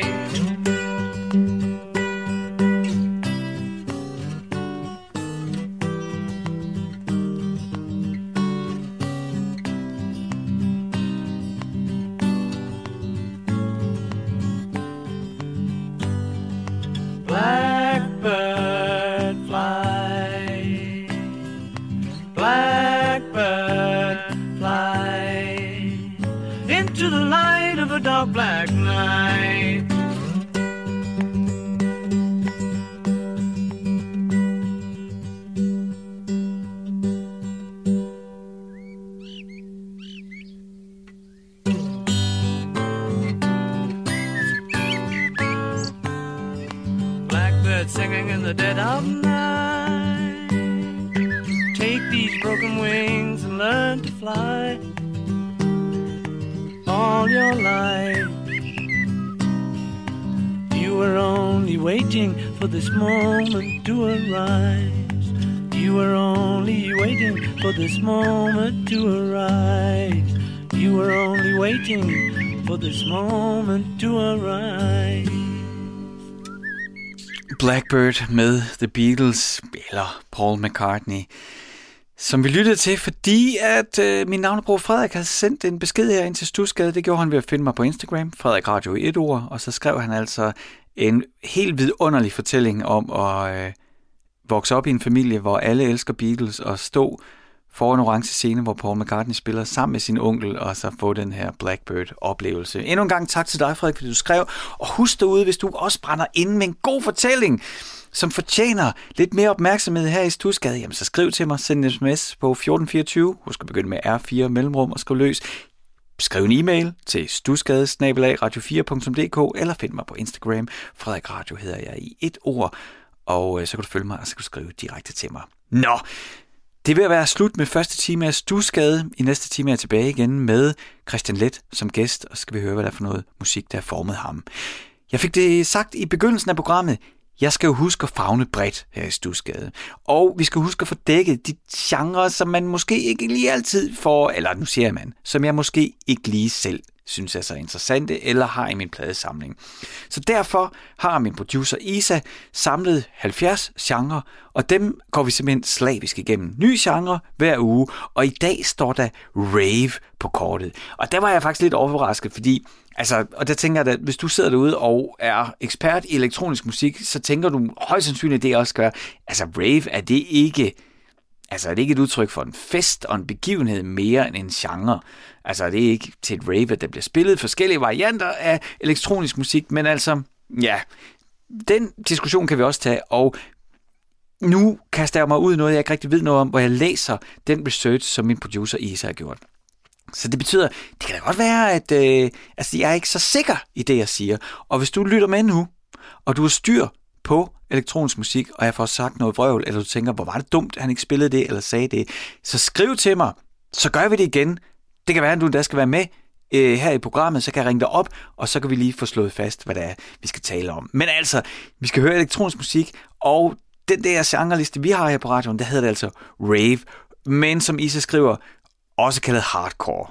Waiting for this moment to arise. You were only waiting for this moment to arise. You were only waiting for this moment to arise. Blackbird med The Beatles, eller Paul McCartney, som vi lyttede til, fordi at øh, min navnebror Frederik har sendt en besked her ind til Stusgade. Det gjorde han ved at finde mig på Instagram, Frederik Radio i et ord, og så skrev han altså en helt vidunderlig fortælling om at øh, vokse op i en familie, hvor alle elsker Beatles, og stå foran en orange scene, hvor Paul McCartney spiller sammen med sin onkel, og så få den her Blackbird-oplevelse. Endnu en gang tak til dig, Frederik, fordi du skrev. Og husk derude, hvis du også brænder ind med en god fortælling, som fortjener lidt mere opmærksomhed her i Stusgade, jamen så skriv til mig, send en sms på 1424. Husk at begynde med R4 mellemrum og skriv løs. Skriv en e-mail til stusgade-radio4.dk eller find mig på Instagram. Frederik Radio hedder jeg i et ord, og øh, så kan du følge mig, og så kan du skrive direkte til mig. Nå, det vil være slut med første time af Stusgade. I næste time er jeg tilbage igen med Christian Let som gæst, og så skal vi høre, hvad der er for noget musik, der har formet ham. Jeg fik det sagt i begyndelsen af programmet. Jeg skal jo huske at fagne bredt her i Stusgade. Og vi skal huske at få dækket de genrer, som man måske ikke lige altid får, eller nu siger man, som jeg måske ikke lige selv synes er så interessante, eller har i min pladesamling. Så derfor har min producer Isa samlet 70 genrer, og dem går vi simpelthen slavisk igennem. Ny genre hver uge, og i dag står der rave på kortet. Og der var jeg faktisk lidt overrasket, fordi Altså, og der tænker jeg, at hvis du sidder derude og er ekspert i elektronisk musik, så tænker du højst sandsynligt, at det også gør. Altså, rave, er det ikke... Altså, er det ikke et udtryk for en fest og en begivenhed mere end en genre? Altså, det er ikke til et rave, at der bliver spillet forskellige varianter af elektronisk musik, men altså, ja, den diskussion kan vi også tage, og nu kaster jeg mig ud i noget, jeg ikke rigtig ved noget om, hvor jeg læser den research, som min producer Isa har gjort. Så det betyder, det kan da godt være, at øh, altså, jeg er ikke så sikker i det, jeg siger. Og hvis du lytter med nu, og du har styr på elektronisk musik, og jeg får sagt noget vrøvl, eller du tænker, hvor var det dumt, at han ikke spillede det, eller sagde det, så skriv til mig, så gør vi det igen. Det kan være, at du der skal være med øh, her i programmet, så kan jeg ringe dig op, og så kan vi lige få slået fast, hvad det er, vi skal tale om. Men altså, vi skal høre elektronisk musik, og den der genreliste, vi har her på radioen, der hedder det altså rave, men som Isa skriver, også kaldet hardcore.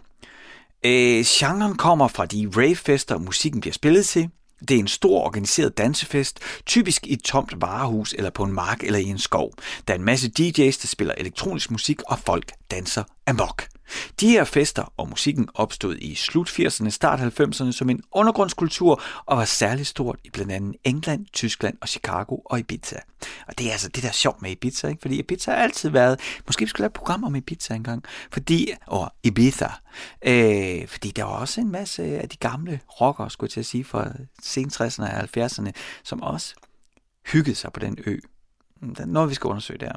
Øh, genren kommer fra de ravefester, musikken bliver spillet til. Det er en stor organiseret dansefest, typisk i et tomt varehus eller på en mark eller i en skov. Der er en masse DJ's, der spiller elektronisk musik, og folk danser amok. De her fester og musikken opstod i slut 80'erne, start 90'erne som en undergrundskultur og var særligt stort i blandt andet England, Tyskland og Chicago og Ibiza. Og det er altså det der er sjovt med Ibiza, ikke? fordi Ibiza har altid været, måske vi skulle lave et program om Ibiza engang, fordi, og Ibiza, øh, fordi der var også en masse af de gamle rockere, skulle jeg til at sige, fra sen 60'erne og 70'erne, som også hyggede sig på den ø. Der er noget, vi skal undersøge der.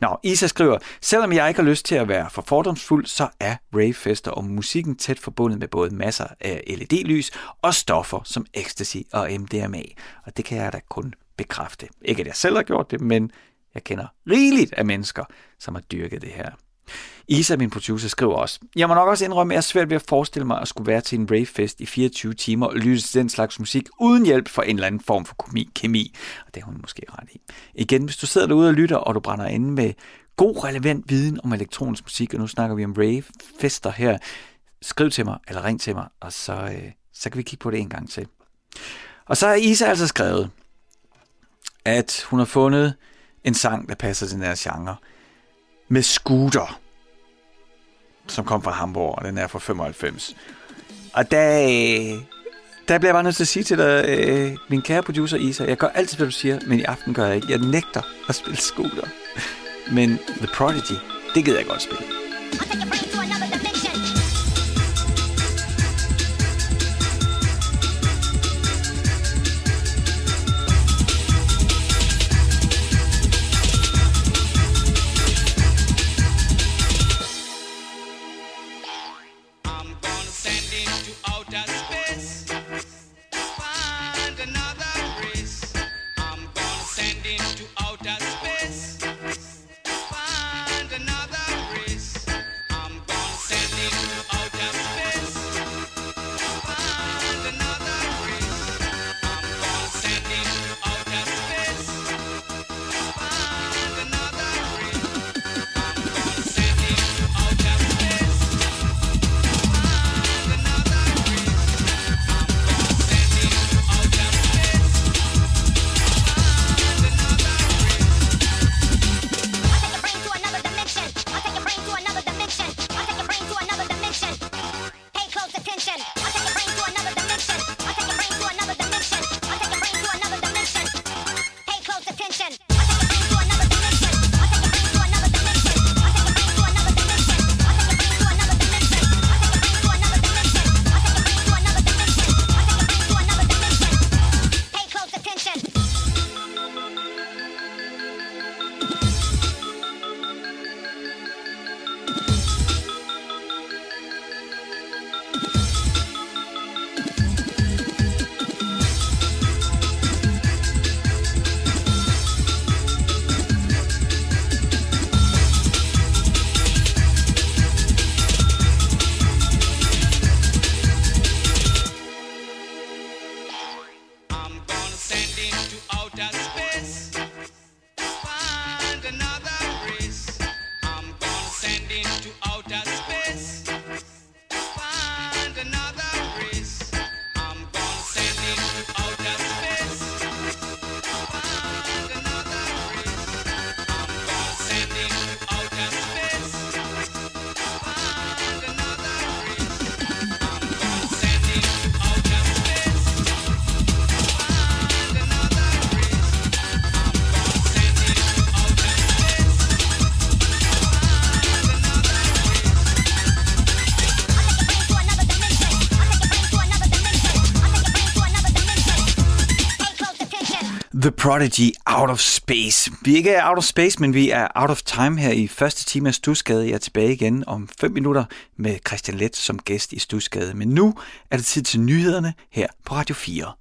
Nå, Isa skriver, selvom jeg ikke har lyst til at være for fordomsfuld, så er ravefester og musikken tæt forbundet med både masser af LED-lys og stoffer som ecstasy og MDMA. Og det kan jeg da kun bekræfte. Ikke at jeg selv har gjort det, men jeg kender rigeligt af mennesker, som har dyrket det her. Isa, min producer, skriver også, Jeg må nok også indrømme, at jeg er svært ved at forestille mig at skulle være til en ravefest i 24 timer og lytte til den slags musik uden hjælp fra en eller anden form for kemi. kemi. Og det har hun måske ret i. Igen, hvis du sidder derude og lytter, og du brænder inde med god relevant viden om elektronisk musik, og nu snakker vi om rave-fester her, skriv til mig, eller ring til mig, og så, øh, så kan vi kigge på det en gang til. Og så har Isa altså skrevet, at hun har fundet en sang, der passer til den her genre, med Scooter, som kom fra Hamburg, og den er fra 95. Og der, øh, der bliver jeg bare nødt til at sige til dig, øh, min kære producer Isa, jeg gør altid, hvad du siger, men i aften gør jeg ikke. Jeg nægter at spille Scooter. Men The Prodigy, det gider jeg godt spille. I'm Prodigy Out of Space. Vi er ikke out of space, men vi er out of time her i første time af Stusgade. Jeg er tilbage igen om 5 minutter med Christian Let som gæst i Stusgade. Men nu er det tid til nyhederne her på Radio 4.